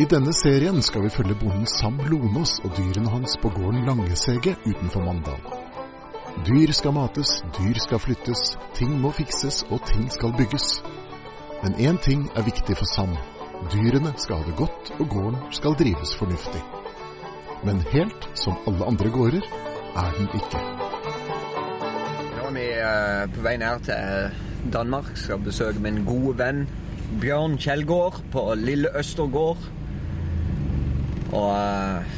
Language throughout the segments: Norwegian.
I denne serien skal vi følge bonden Sam Lonås og dyrene hans på gården Langesege utenfor Mandal. Dyr skal mates, dyr skal flyttes, ting må fikses og ting skal bygges. Men én ting er viktig for Sam. Dyrene skal ha det godt, og gården skal drives fornuftig. Men helt som alle andre gårder er den ikke. Nå er vi eh, på vei ned til Danmark. Skal besøke min gode venn Bjørn Kjellgård på Lille Østergård. Og eh,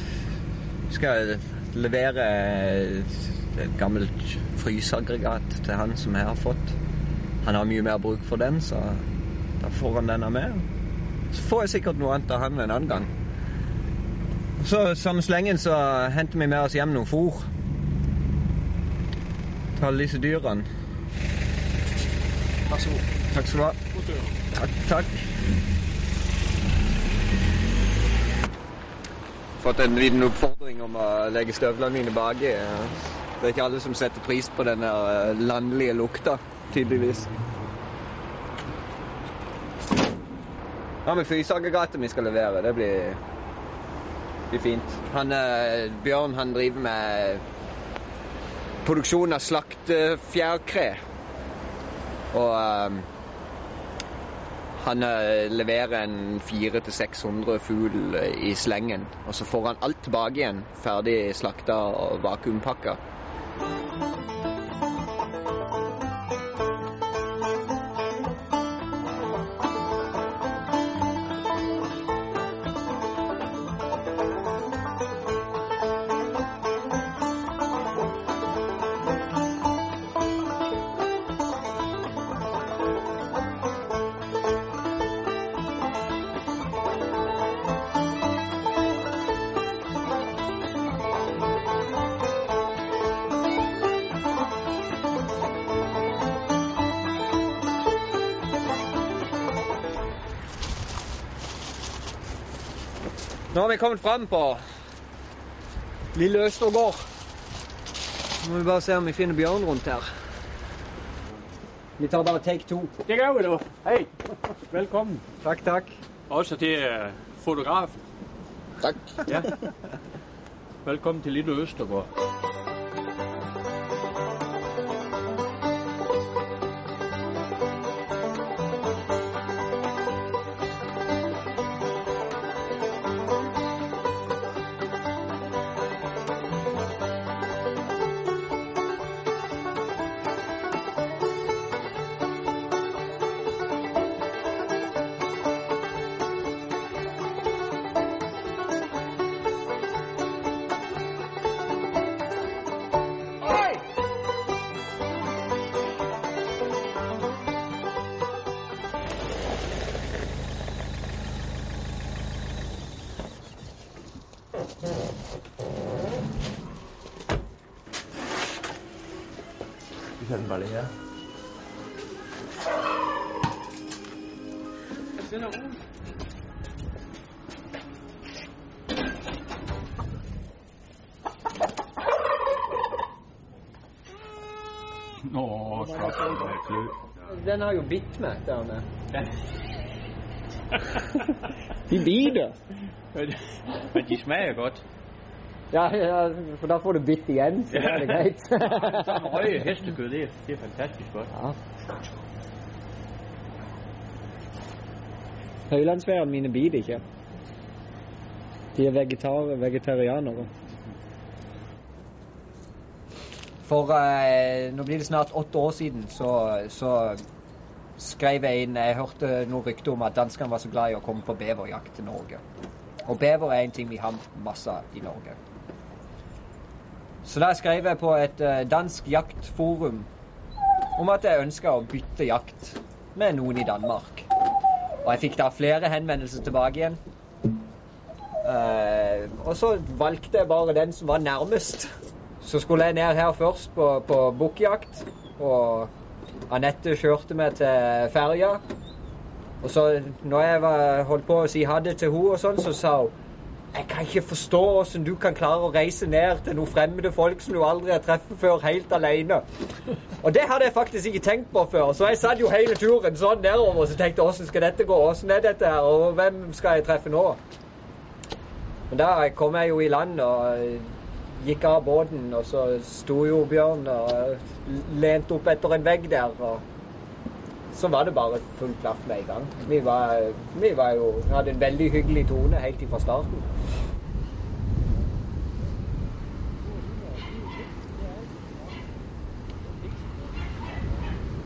skal levere et gammelt fryseaggregat til han som jeg har fått. Han har mye mer bruk for den, så da får han denne med. Så får jeg sikkert noe annet av han en annen gang. Så samme slengen så henter vi med oss hjem noe fôr til alle disse dyrene. Vær så god. Takk skal du ha. Takk, takk. Fått en liten oppfordring om å legge støvlene mine baki. Det er ikke alle som setter pris på denne eh, landlige lukta, tydeligvis. Ja, med Fysagergata vi skal levere, det blir, blir fint. Han, eh, Bjørn han driver med produksjon av slaktefjærkre. Og eh, han eh, leverer en 400-600 fugl i slengen. Og så får han alt tilbake igjen, ferdig slakta og vakuumpakka. Nå har vi kommet fram på Lille Østergård. Nå må vi bare se om vi finner Bjørn rundt her. Vi tar bare take to. Det gør vi da. Hei. Velkommen. Takk, takk. Også til øh, fotografen. Takk. Ja. Velkommen til Lille Østergård. Vi kan bare her. Nå, så klø. Den har jo bitt meg der med. De biter. Men de smager godt. Ja, ja, for da får du bitt igjen, så da er det greit. Sådan røge hestekød, det er, det er fantastisk godt. ja. Høylandsveiene mine biter ikke. De er vegetar vegetarianere. For eh, nå blir det snart åtte år siden, så, så skrev jeg inn Jeg hørte noe rykte om at danskene var så glad i å komme på beverjakt til Norge. Og bever er en ting vi har masse av i Norge. Så da skrev jeg på et eh, dansk jaktforum om at jeg ønska å bytte jakt med noen i Danmark. Og jeg fikk da flere henvendelser tilbake igjen. Eh, og så valgte jeg bare den som var nærmest. Så skulle jeg ned her først på, på bukkjakt. Og Anette kjørte meg til ferja. Og så når jeg var, holdt på å si ha det til henne, og sånn, så sa hun jeg kan ikke forstå hvordan du kan klare å reise ned til noen fremmede folk som du aldri har truffet før, helt alene. Og det hadde jeg faktisk ikke tenkt på før. Så jeg satt jo hele turen sånn nedover og så tenkte hvordan skal dette gå? Hvordan er dette her? Og hvem skal jeg treffe nå? Men da kom jeg jo i land og gikk av båten, og så sto jo Bjørn og lente opp etter en vegg der. og Så var det bare full klaff med en gang. Vi, var, vi var jo, hadde en veldig hyggelig tone helt fra starten.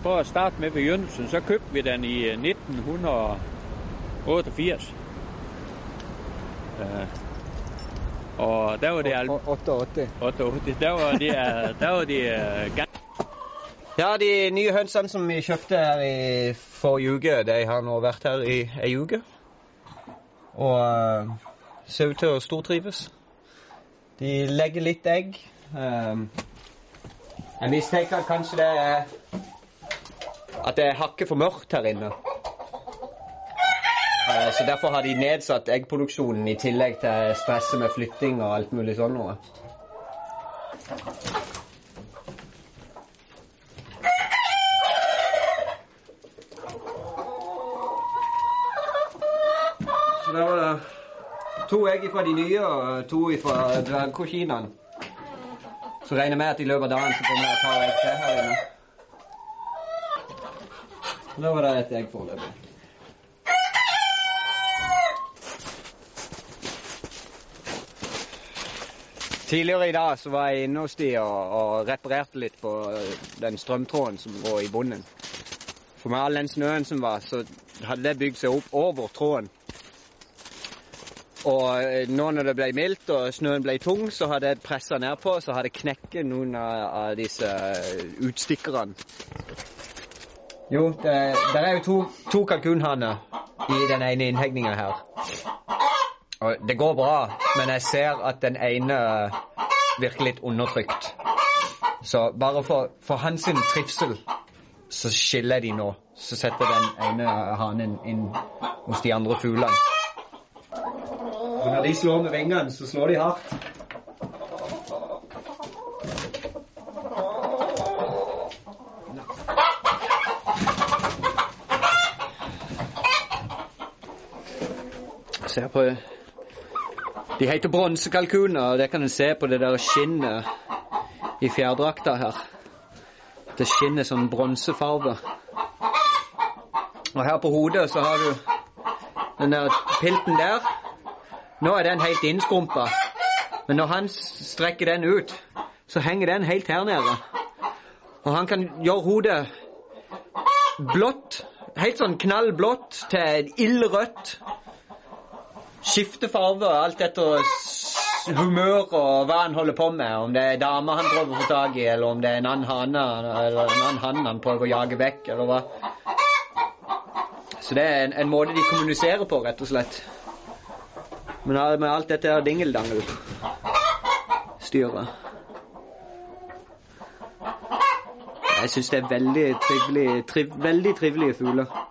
For å starte med begynnelsen, så købte vi den i 1988. Uh, og der var det 88. 88. Der var de, eh, der var eh, gan- Ja, de nye hønsene som vi kjøpte her i forrige uke, de har nå vært her i ei uke. Og uh, ser ut til å stortrives. De legger litt egg. Um, jeg mistenker kanskje det er at det er hakket for mørkt her inne. Uh, Så derfor har de nedsatt eggproduksjonen i tillegg til stresset med flytting og alt mulig sånn noe. Så der var det to egg fra de nye og to fra dvergkoskinene. Så regner jeg med at i løpet av dagen så kommer det et par egg til her inne. Da var det et egg foreløpig. Tidligere i dag så var jeg inne hos de og, og reparerte litt på øh, den strømtråden som går i bunnen. For med all den snøen som var, så hadde det bygd seg opp over tråden. Og øh, nå når det ble mildt og snøen ble tung, så hadde jeg pressa nedpå, så hadde jeg knekket noen av, disse øh, utstikkerne. Jo, det, det er jo to, to kalkunhanner i den ene innhegninga her. Og det går bra, men jeg ser at den ene virker litt undertrykt. Så bare for, for hans trivsel så skiller de nå. Så setter den ene hanen inn hos de andre fuglene. Og når de slår med vingene, så slår de hardt. Se på De heter bronsekalkuner, og det kan en se på det der skinnet i fjærdrakta her. Det skinner sånn bronsefarge. Og her på hodet så har du den der pilten der. Nå er den helt innskrumpa. Men når han strekker den ut, så henger den helt her nede. Og han kan gjøre hodet blått, helt sånn knallblått til ildrødt. Skifte farge alt etter humør og hva han holder på med. Om det er dame han prøver å få tak i, eller om det er en annen hane eller en annen hann han prøver å jage vekk, eller hva. Så det er en, en måte de kommuniserer på, rett og slett. Men med alt dette her dingeldangel-styret Jeg syns det er veldig trivelige, triv, veldig trivelige fugler.